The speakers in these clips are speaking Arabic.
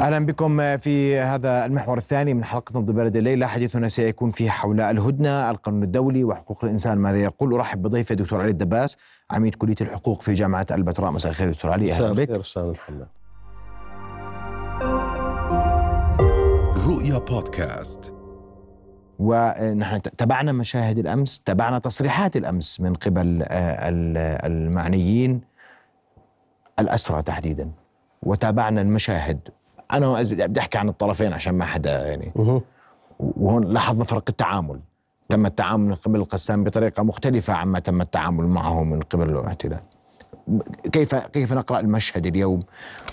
أهلا بكم في هذا المحور الثاني من حلقة نبض بلد الليلة حديثنا سيكون فيه حول الهدنة، القانون الدولي وحقوق الإنسان ماذا يقول؟ أرحب بضيفي الدكتور علي الدباس عميد كلية الحقوق في جامعة البتراء مساء الخير دكتور علي أهلا بك. مساء محمد. رؤيا بودكاست ونحن تابعنا مشاهد الأمس، تابعنا تصريحات الأمس من قبل آه، المعنيين الأسرى تحديدا وتابعنا المشاهد أنا بدي أحكي عن الطرفين عشان ما حدا يعني. وهون لاحظنا فرق التعامل. تم التعامل من قبل القسام بطريقة مختلفة عما تم التعامل معه من قبل الاعتداء. كيف كيف نقرأ المشهد اليوم؟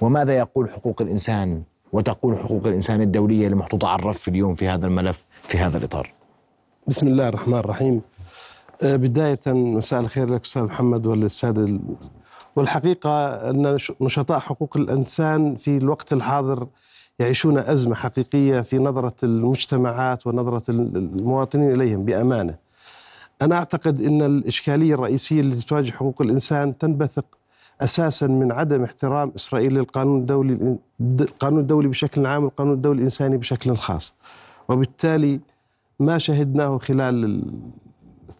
وماذا يقول حقوق الإنسان؟ وتقول حقوق الإنسان الدولية المحطوطه على الرف اليوم في هذا الملف في هذا الإطار؟ بسم الله الرحمن الرحيم. آه، بداية مساء الخير لك أستاذ محمد والأستاذ والحقيقة أن نشطاء حقوق الإنسان في الوقت الحاضر يعيشون أزمة حقيقية في نظرة المجتمعات ونظرة المواطنين إليهم بأمانة. أنا أعتقد أن الإشكالية الرئيسية التي تواجه حقوق الإنسان تنبثق أساسا من عدم احترام إسرائيل للقانون الدولي القانون الدولي بشكل عام والقانون الدولي الإنساني بشكل خاص. وبالتالي ما شهدناه خلال ال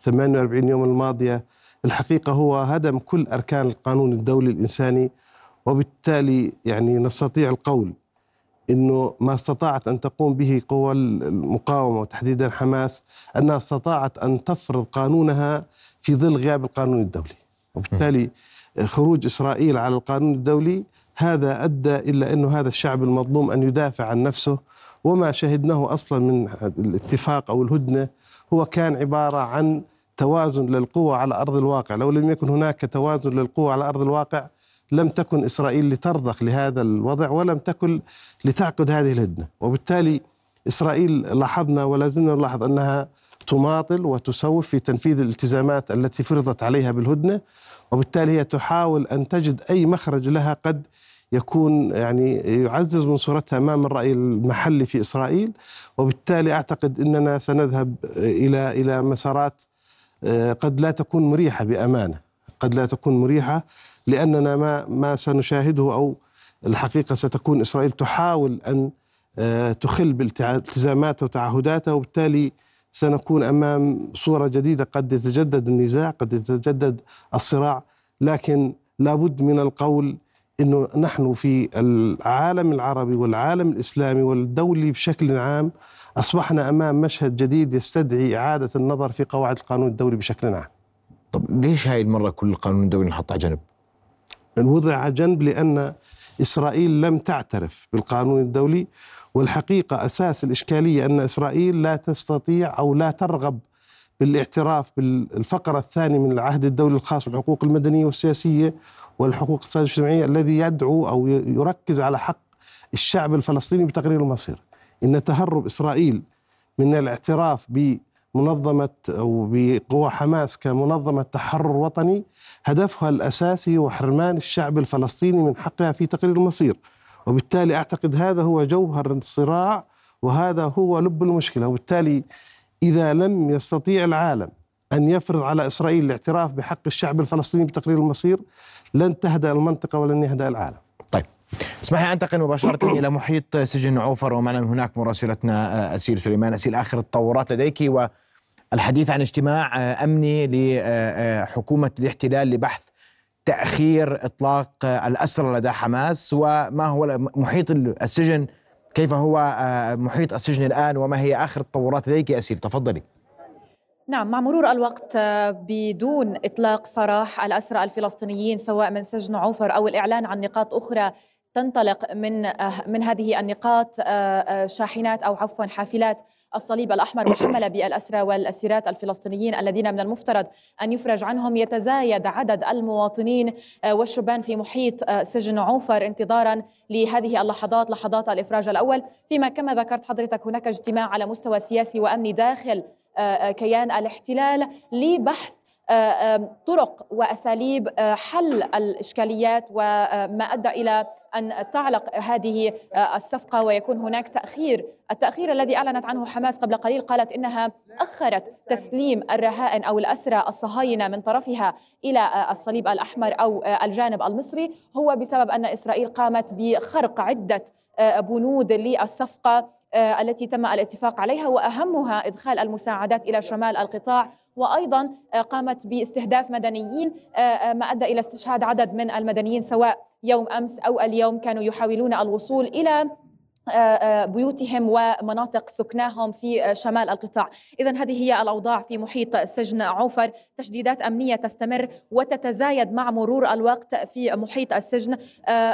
48 يوم الماضية الحقيقة هو هدم كل أركان القانون الدولي الإنساني وبالتالي يعني نستطيع القول إنه ما استطاعت أن تقوم به قوى المقاومة وتحديدا حماس أنها استطاعت أن تفرض قانونها في ظل غياب القانون الدولي. وبالتالي خروج إسرائيل على القانون الدولي هذا أدى إلى انه هذا الشعب المظلوم أن يدافع عن نفسه وما شهدناه أصلا من الاتفاق أو الهدنة هو كان عبارة عن توازن للقوى على أرض الواقع، لو لم يكن هناك توازن للقوى على أرض الواقع لم تكن إسرائيل لترضخ لهذا الوضع ولم تكن لتعقد هذه الهدنة، وبالتالي إسرائيل لاحظنا ولا زلنا نلاحظ أنها تماطل وتسوف في تنفيذ الالتزامات التي فرضت عليها بالهدنة، وبالتالي هي تحاول أن تجد أي مخرج لها قد يكون يعني يعزز من صورتها أمام الرأي المحلي في إسرائيل. وبالتالي أعتقد إننا سنذهب إلى إلى مسارات قد لا تكون مريحة بأمانة. قد لا تكون مريحة لأننا ما ما سنشاهده أو الحقيقة ستكون إسرائيل تحاول أن آه، تخل بالتزاماتها وتعهداتها وبالتالي سنكون أمام صورة جديدة قد يتجدد النزاع قد يتجدد الصراع. لكن لابد من القول إنه نحن في العالم العربي والعالم الإسلامي والدولي بشكل عام أصبحنا أمام مشهد جديد يستدعي إعادة النظر في قواعد القانون الدولي بشكل عام طب ليش هاي المرة كل القانون الدولي انحط على جنب؟ وضع على جنب لأن إسرائيل لم تعترف بالقانون الدولي والحقيقة أساس الإشكالية أن إسرائيل لا تستطيع أو لا ترغب بالاعتراف بالفقرة الثانية من العهد الدولي الخاص بالحقوق المدنية والسياسية والحقوق الاقتصادية والاجتماعية الذي يدعو أو يركز على حق الشعب الفلسطيني بتقرير المصير إن تهرب إسرائيل من الاعتراف بمنظمة أو بقوى حماس كمنظمة تحرر وطني هدفها الأساسي هو حرمان الشعب الفلسطيني من حقها في تقرير المصير. وبالتالي أعتقد هذا هو جوهر الصراع وهذا هو لب المشكلة. وبالتالي إذا لم يستطيع العالم أن يفرض على إسرائيل الاعتراف بحق الشعب الفلسطيني بتقرير المصير لن تهدأ المنطقة ولن يهدأ العالم. اسمح لي أنتقل مباشرة إلى محيط سجن عوفر ومعنا من هناك مراسلتنا اسيل سليمان. اسيل آخر التطورات لديك والحديث عن اجتماع أمني لحكومه الاحتلال لبحث تأخير إطلاق الأسرى لدى حماس وما هو محيط السجن كيف هو محيط السجن الآن وما هي آخر التطورات لديك اسيل تفضلي. نعم مع مرور الوقت بدون إطلاق سراح الأسرى الفلسطينيين سواء من سجن عوفر أو الإعلان عن نقاط أخرى تنطلق من آه، من هذه النقاط آه، آه، شاحنات أو عفوا حافلات الصليب الأحمر محملة بالأسرى والأسيرات الفلسطينيين الذين من المفترض أن يفرج عنهم. يتزايد عدد المواطنين والشبان في محيط سجن عوفر انتظارا لهذه اللحظات لحظات الإفراج الأول. فيما كما ذكرت حضرتك هناك اجتماع على مستوى سياسي وأمني داخل كيان الاحتلال لبحث طرق وأساليب حل الإشكاليات وما أدى إلى أن تعلق هذه الصفقة ويكون هناك تأخير، التأخير الذي أعلنت عنه حماس قبل قليل قالت إنها أخرت تسليم الرهائن أو الأسرى الصهاينة من طرفها إلى الصليب الأحمر أو الجانب المصري هو بسبب أن إسرائيل قامت بخرق عدة بنود للصفقة التي تم الاتفاق عليها وأهمها إدخال المساعدات إلى شمال القطاع وأيضا قامت باستهداف مدنيين ما أدى إلى استشهاد عدد من المدنيين سواء يوم أمس أو اليوم كانوا يحاولون الوصول إلى بيوتهم ومناطق سكناهم في شمال القطاع. إذا هذه هي الأوضاع في محيط سجن عوفر. تشديدات أمنية تستمر وتتزايد مع مرور الوقت في محيط السجن.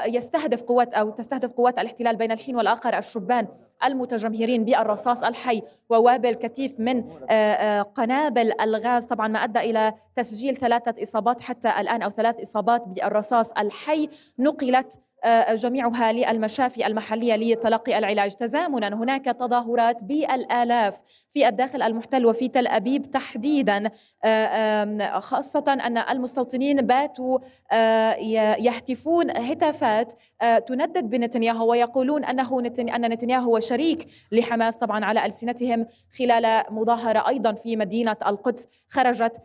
يستهدف قوات أو تستهدف قوات الاحتلال بين الحين والآخر الشبان المتجمهرين بالرصاص الحي ووابل كثيف من قنابل الغاز. طبعا ما أدى إلى تسجيل ثلاثة إصابات حتى الآن أو ثلاث إصابات بالرصاص الحي نقلت جميعها للمشافي المحلية لتلقي العلاج. تزامنا هناك تظاهرات بالآلاف في الداخل المحتل وفي تل أبيب تحديدا. خاصة أن المستوطنين باتوا يهتفون هتافات تندد بنتنياهو ويقولون أنه أن نتنياهو هو شريك لحماس طبعا على ألسنتهم. خلال مظاهرة أيضا في مدينة القدس خرجت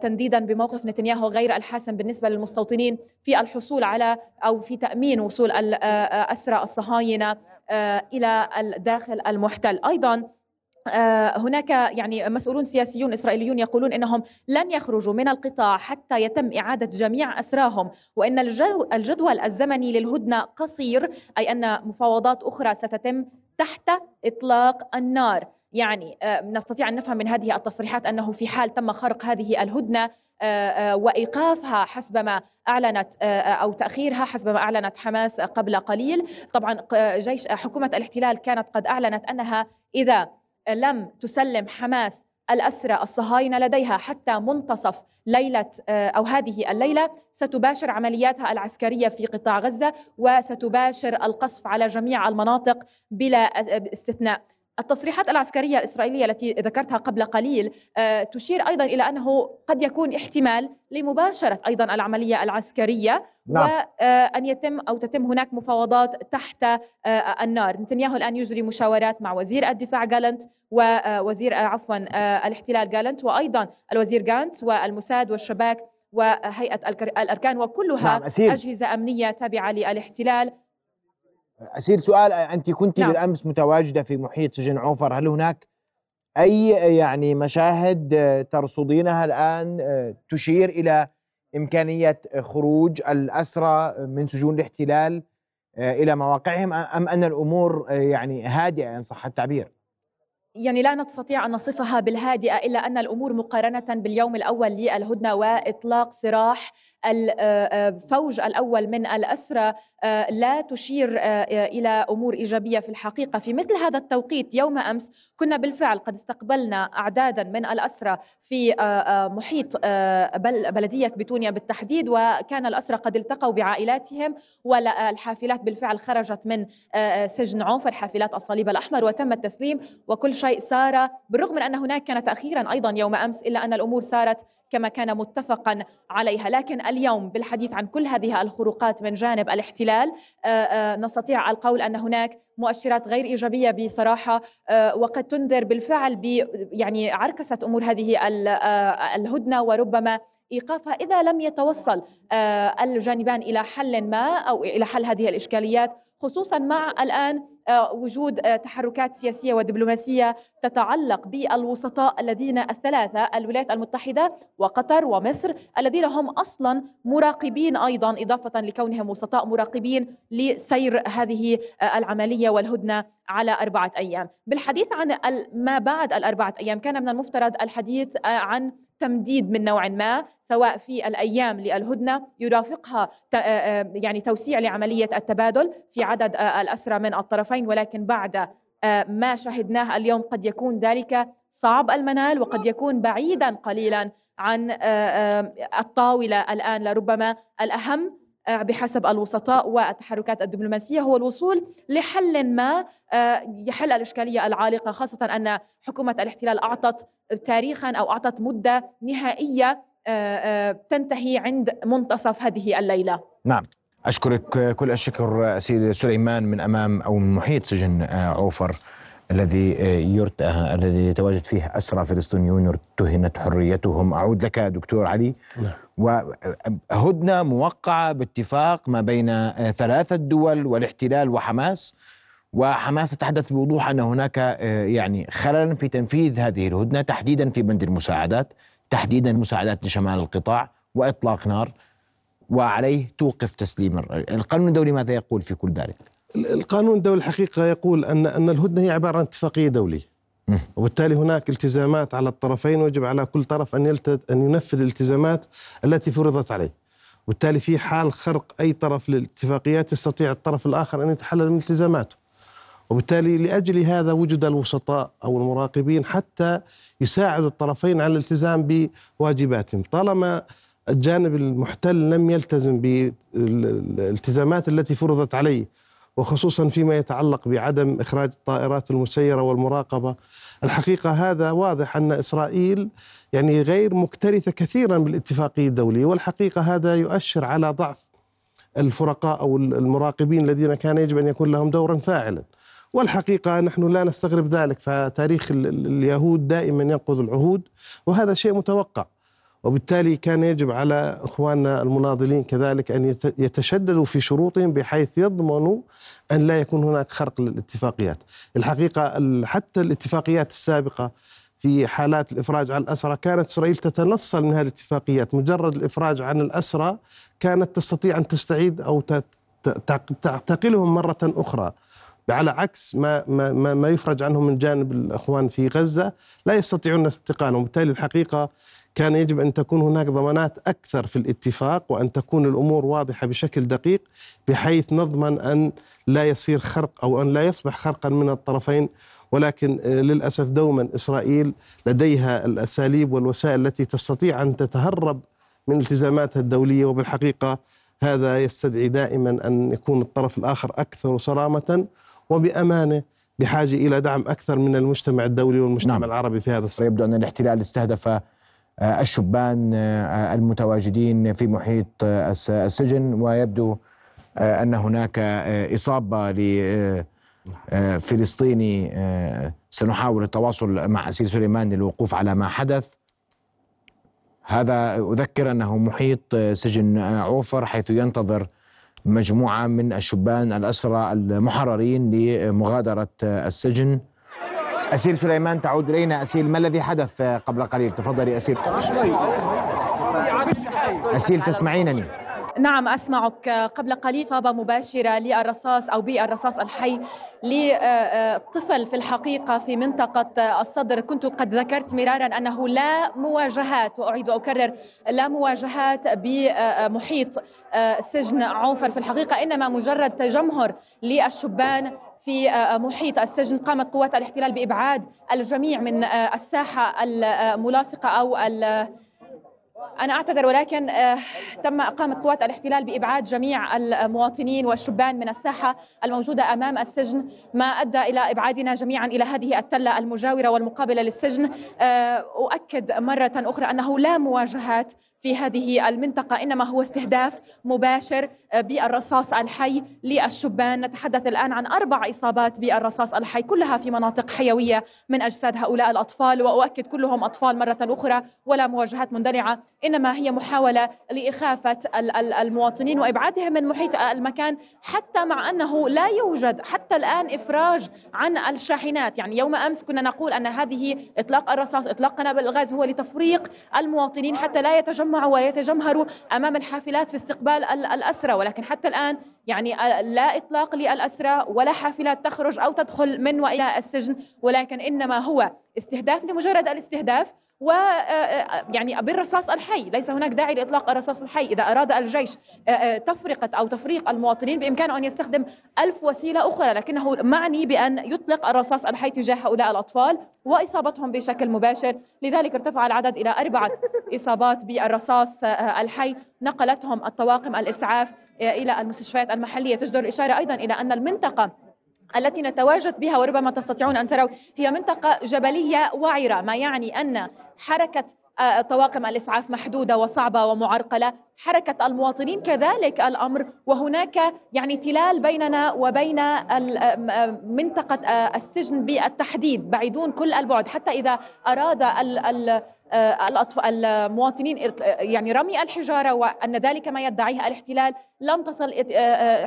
تنديدا بموقف نتنياهو غير الحاسم بالنسبة للمستوطنين في الحصول على أو في تأمين وصول الاسرى الصهاينة إلى الداخل المحتل. أيضا هناك يعني مسؤولون سياسيون إسرائيليون يقولون إنهم لن يخرجوا من القطاع حتى يتم إعادة جميع اسراهم وإن الجدول الزمني للهدنة قصير أي أن مفاوضات أخرى ستتم تحت إطلاق النار. يعني نستطيع أن نفهم من هذه التصريحات أنه في حال تم خرق هذه الهدنة وإيقافها حسب ما أعلنت أو تأخيرها حسب ما أعلنت حماس قبل قليل. طبعا جيش حكومة الاحتلال كانت قد أعلنت أنها إذا لم تسلم حماس الأسرى الصهاينة لديها حتى منتصف ليلة أو هذه الليلة ستباشر عملياتها العسكرية في قطاع غزة وستباشر القصف على جميع المناطق بلا استثناء التصريحات العسكرية الإسرائيلية التي ذكرتها قبل قليل تشير أيضا إلى أنه قد يكون احتمال لمباشرة أيضا العملية العسكرية نعم. وأن يتم أو تتم هناك مفاوضات تحت النار. نتنياهو الآن يجري مشاورات مع وزير الدفاع جالنت ووزير عفوا الاحتلال جالنت وأيضا الوزير جانتس والموساد والشباك وهيئة الأركان وكلها نعم أجهزة أمنية تابعة للاحتلال. أسير سؤال أنت كنت نعم. بالأمس متواجدة في محيط سجن عوفر هل هناك أي يعني مشاهد ترصدينها الآن تشير إلى إمكانية خروج الأسرى من سجون الاحتلال إلى مواقعهم أم أن الأمور يعني هادئة إن صح التعبير؟ يعني لا نستطيع أن نصفها بالهادئة إلا أن الأمور مقارنة باليوم الأول للهدنة وإطلاق سراح الفوج الأول من الأسرى لا تشير إلى أمور إيجابية في الحقيقة. في مثل هذا التوقيت يوم أمس كنا بالفعل قد استقبلنا أعدادا من الأسرى في محيط بلدية بتونيا بالتحديد وكان الأسرى قد التقوا بعائلاتهم والحافلات بالفعل خرجت من سجن عوفر حافلات الصليب الأحمر وتم التسليم وكل شيء سار بالرغم من أن هناك كان تأخيرا أيضا يوم أمس إلا أن الأمور سارت كما كان متفقا عليها. لكن اليوم بالحديث عن كل هذه الخروقات من جانب الاحتلال نستطيع القول أن هناك مؤشرات غير إيجابية بصراحة وقد تنذر بالفعل ب يعني عركسة أمور هذه الهدنة وربما إيقافها إذا لم يتوصل الجانبان إلى حل ما أو إلى حل هذه الإشكاليات. خصوصا مع الآن وجود تحركات سياسية ودبلوماسية تتعلق بالوسطاء الذين الثلاثة الولايات المتحدة وقطر ومصر الذين هم أصلا مراقبين أيضا إضافة لكونهم وسطاء مراقبين لسير هذه العملية والهدنة على أربعة أيام. بالحديث عن ما بعد الأربعة أيام كان من المفترض الحديث عن تمديد من نوع ما سواء في الأيام للهدنة يرافقها يعني توسيع لعملية التبادل في عدد الأسرى من الطرفين ولكن بعد ما شهدناه اليوم قد يكون ذلك صعب المنال وقد يكون بعيدا قليلا عن الطاولة الآن لربما الأهم بحسب الوسطاء والتحركات الدبلوماسية هو الوصول لحل ما يحل الإشكالية العالقة خاصة أن حكومة الاحتلال أعطت تاريخا أو أعطت مدة نهائية تنتهي عند منتصف هذه الليلة. نعم. أشكرك كل الشكر سيد سليمان من أمام أو من محيط سجن عوفر. الذي يرت... الذي يتواجد فيه أسرى فلسطينيون ارتهنت حريتهم أعود لك دكتور علي نعم. وهدنة موقعة باتفاق ما بين ثلاثة دول والاحتلال وحماس وحماس تتحدث بوضوح أن هناك يعني خلل في تنفيذ هذه الهدنة تحديدا في بند المساعدات تحديدا مساعدات لشمال القطاع وإطلاق نار وعليه توقف تسليم القانون الدولي ماذا يقول في كل ذلك؟ القانون الدولي الحقيقة يقول أن أن الهدنة هي عبارة عن اتفاقية دولية. وبالتالي هناك التزامات على الطرفين ويجب على كل طرف أن أن ينفذ الالتزامات التي فرضت عليه. وبالتالي في حال خرق أي طرف للاتفاقيات يستطيع الطرف الآخر أن يتحلل من التزاماته. وبالتالي لأجل هذا وجد الوسطاء أو المراقبين حتى يساعدوا الطرفين على الالتزام بواجباتهم. طالما الجانب المحتل لم يلتزم بالالتزامات التي فرضت عليه وخصوصا فيما يتعلق بعدم إخراج الطائرات المسيرة والمراقبة. الحقيقة هذا واضح أن إسرائيل يعني غير مكترثة كثيرا بالاتفاقية الدولية والحقيقة هذا يؤشر على ضعف الفرقاء أو المراقبين الذين كان يجب أن يكون لهم دورا فاعلا. والحقيقة نحن لا نستغرب ذلك فتاريخ اليهود دائما ينقض العهود وهذا شيء متوقع. وبالتالي كان يجب على إخواننا المناضلين كذلك أن يتشددوا في شروطهم بحيث يضمنوا أن لا يكون هناك خرق للاتفاقيات. الحقيقة حتى الاتفاقيات السابقة في حالات الإفراج عن الأسرى كانت إسرائيل تتنصل من هذه الاتفاقيات، مجرد الإفراج عن الأسرى كانت تستطيع أن تستعيد أو تعتقلهم مرة أخرى. على عكس ما ما ما يفرج عنهم من جانب الإخوان في غزة لا يستطيعون استقالهم، وبالتالي الحقيقة كان يجب أن تكون هناك ضمانات أكثر في الاتفاق وأن تكون الأمور واضحة بشكل دقيق بحيث نضمن أن لا يصير خرق أو أن لا يصبح خرقا من الطرفين ولكن آه، للأسف دوما إسرائيل لديها الأساليب والوسائل التي تستطيع أن تتهرب من التزاماتها الدولية وبالحقيقة هذا يستدعي دائما أن يكون الطرف الآخر أكثر صرامة وبأمانة بحاجة إلى دعم أكثر من المجتمع الدولي والمجتمع نعم. العربي في هذا الصعيد. يبدو أن الاحتلال استهدف الشبان آه، المتواجدين في محيط آه، السجن ويبدو أن هناك إصابة لفلسطيني سنحاول التواصل مع اسير سليمان للوقوف على ما حدث. هذا أذكر أنه محيط سجن عوفر حيث ينتظر مجموعة من الشبان الأسرى المحررين لمغادرة السجن. أسيل سليمان تعود إلينا. أسيل ما الذي حدث قبل قليل؟ تفضلي أسيل. أسيل تسمعينني؟ نعم أسمعك. قبل قليل إصابة مباشرة للرصاص أو بالرصاص الحي لطفل في الحقيقة في منطقة الصدر. كنت قد ذكرت مرارا أنه لا مواجهات وأعيد وأكرر لا مواجهات بمحيط سجن عوفر في الحقيقة إنما مجرد تجمهر للشبان في محيط السجن قامت قوات الاحتلال بإبعاد الجميع من الساحة الملاصقة أو أنا أعتذر ولكن آه، تم إقامة قوات الاحتلال بإبعاد جميع المواطنين والشبان من الساحة الموجودة أمام السجن ما أدى إلى إبعادنا جميعا إلى هذه التلة المجاورة والمقابلة للسجن. آه، أؤكد مرة أخرى أنه لا مواجهات في هذه المنطقة إنما هو استهداف مباشر آه، بالرصاص الحي للشبان. نتحدث الآن عن أربع إصابات بالرصاص الحي كلها في مناطق حيوية من أجساد هؤلاء الأطفال. وأؤكد كلهم أطفال مرة أخرى ولا مواجهات مندلعة إنما هي محاولة لإخافة المواطنين وإبعادهم من محيط المكان حتى مع أنه لا يوجد حتى الآن إفراج عن الشاحنات. يعني يوم أمس كنا نقول أن هذه إطلاق الرصاص إطلاق قنابل الغاز هو لتفريق المواطنين حتى لا يتجمعوا ويتجمهروا أمام الحافلات في استقبال الأسرى. ولكن حتى الآن يعني لا إطلاق للأسرى ولا حافلات تخرج أو تدخل من وإلى السجن. ولكن إنما هو استهداف لمجرد الاستهداف و آه، آه، يعني بالرصاص الحي ليس هناك داعي لإطلاق الرصاص الحي. إذا أراد الجيش آه، تفرقة أو تفريق المواطنين بإمكانه أن يستخدم ألف وسيلة أخرى لكنه معني بأن يطلق الرصاص الحي تجاه هؤلاء الأطفال وإصابتهم بشكل مباشر. لذلك ارتفع العدد إلى أربعة إصابات بالرصاص الحي. نقلتهم الطواقم الإسعاف إلى المستشفيات المحلية. تجدر الإشارة أيضا إلى أن المنطقة التي نتواجد بها وربما تستطيعون أن تروا هي منطقة جبلية وعرة. ما يعني أن حركة طواقم الإسعاف محدودة وصعبة ومعرقلة. حركة المواطنين كذلك الأمر. وهناك يعني تلال بيننا وبين منطقة السجن بالتحديد بعيدون كل البعد. حتى إذا أراد المواطنين يعني رمي الحجارة وأن ذلك ما يدعيه الاحتلال لم تصل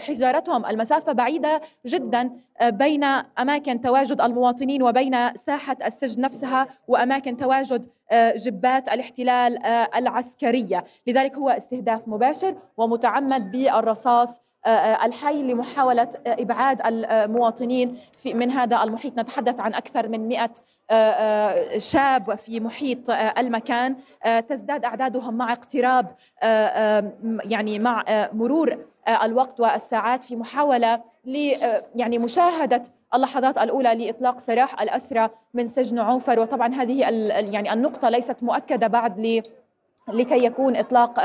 حجارتهم. المسافة بعيدة جدا بين أماكن تواجد المواطنين وبين ساحة السجن نفسها وأماكن تواجد جبات الاحتلال العسكرية. لذلك هو استهداف مباشر ومتعمد بالرصاص الحي لمحاولة إبعاد المواطنين من هذا المحيط. نتحدث عن أكثر من 100 شاب في محيط المكان. تزداد أعدادهم مع اقتراب يعني مع مرور الوقت والساعات في محاولة يعني مشاهدة اللحظات الأولى لإطلاق سراح الأسرى من سجن عوفر وطبعا هذه يعني النقطة ليست مؤكدة بعد لكي يكون إطلاق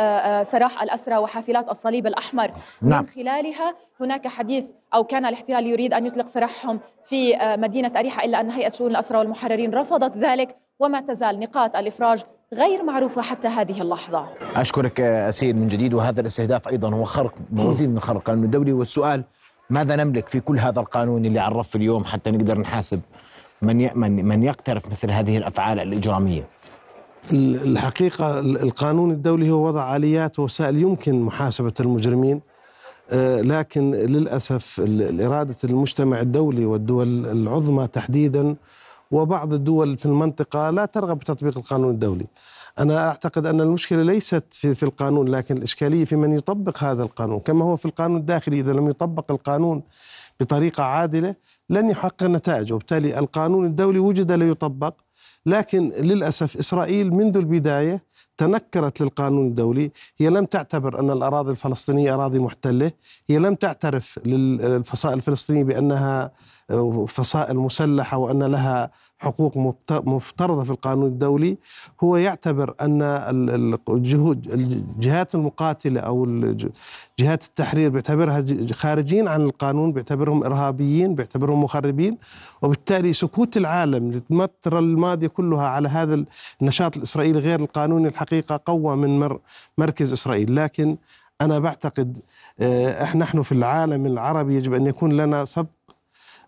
سراح الأسرى وحافلات الصليب الأحمر. نعم. من خلالها هناك حديث أو كان الاحتلال يريد أن يطلق سراحهم في مدينة أريحة إلا أن هيئة شؤون الأسرى والمحررين رفضت ذلك وما تزال نقاط الإفراج غير معروفة حتى هذه اللحظة. أشكرك أسير من جديد وهذا الاستهداف أيضا هو خرق موازين من خرق القانون الدولي. والسؤال ماذا نملك في كل هذا القانون اللي عرف اليوم حتى نقدر نحاسب من من من يقترف مثل هذه الأفعال الإجرامية؟ الحقيقة القانون الدولي هو وضع آليات ووسائل يمكن محاسبة المجرمين آه، لكن للأسف إرادة المجتمع الدولي والدول العظمى تحديدا وبعض الدول في المنطقة لا ترغب بتطبيق القانون الدولي. أنا أعتقد أن المشكلة ليست في, في القانون لكن الإشكالية في من يطبق هذا القانون. كما هو في القانون الداخلي إذا لم يطبق القانون بطريقة عادلة لن يحقق نتائج وبالتالي القانون الدولي وجد ليطبق. لكن للأسف إسرائيل منذ البداية تنكرت للقانون الدولي. هي لم تعتبر أن الأراضي الفلسطينية أراضي محتلة. هي لم تعترف للفصائل الفلسطينية بأنها فصائل مسلحة وأن لها حقوق مفترضة في القانون الدولي هو يعتبر أن الجهود الجهات المقاتلة أو جهات التحرير بيعتبرها خارجين عن القانون بيعتبرهم إرهابيين بيعتبرهم مخربين وبالتالي سكوت العالم للفترة الماضية كلها على هذا النشاط الإسرائيلي غير القانوني الحقيقة قوى من مركز إسرائيل. لكن أنا بعتقد آه، نحن في العالم العربي يجب أن يكون لنا سبق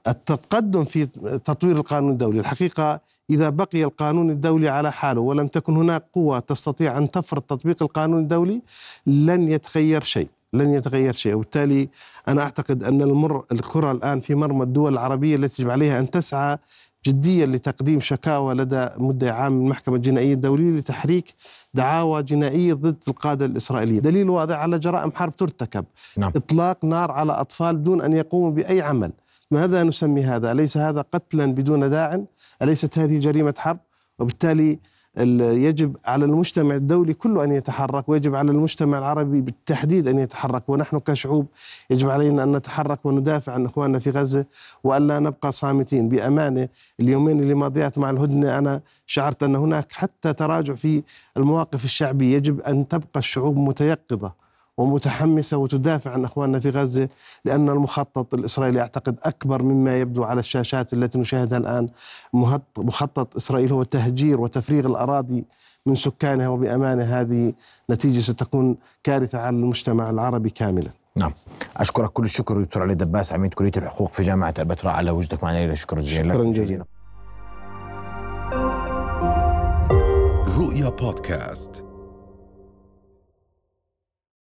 التقدم في تطوير القانون الدولي. الحقيقة إذا بقي القانون الدولي على حاله ولم تكن هناك قوة تستطيع أن تفرض تطبيق القانون الدولي لن يتغير شيء لن يتغير شيء. وبالتالي أنا أعتقد أن المر الكرة الآن في مرمى الدول العربية التي يجب عليها أن تسعى جديا لتقديم شكاوى لدى مدعي عام المحكمة الجنائية الدولية لتحريك دعاوى جنائية ضد القادة الإسرائيليين دليل واضح على جرائم حرب ترتكب. نعم. إطلاق نار على أطفال بدون أن يقوموا بأي عمل. ماذا نسمي هذا؟ أليس هذا قتلا بدون داع؟ أليست هذه جريمة حرب؟ وبالتالي يجب على المجتمع الدولي كله أن يتحرك ويجب على المجتمع العربي بالتحديد أن يتحرك. ونحن كشعوب يجب علينا أن نتحرك وندافع عن إخواننا في غزة وألا نبقى صامتين. بأمانة اليومين اللي ماضيات مع الهدنة أنا شعرت أن هناك حتى تراجع في المواقف الشعبية. يجب أن تبقى الشعوب متيقظة. ومتحمسة وتدافع عن أخواننا في غزة لأن المخطط الإسرائيلي أعتقد أكبر مما يبدو على الشاشات التي نشاهدها الآن. مخطط إسرائيل هو تهجير وتفريغ الأراضي من سكانها وبأمانة هذه نتيجة ستكون كارثة على المجتمع العربي كاملا. نعم. أشكرك كل الشكر دكتور علي دباس عميد كلية الحقوق في جامعة البتراء على وجودك معنا إلى شكرا جزيلا. شكرا جزيلا. رؤيا بودكاست.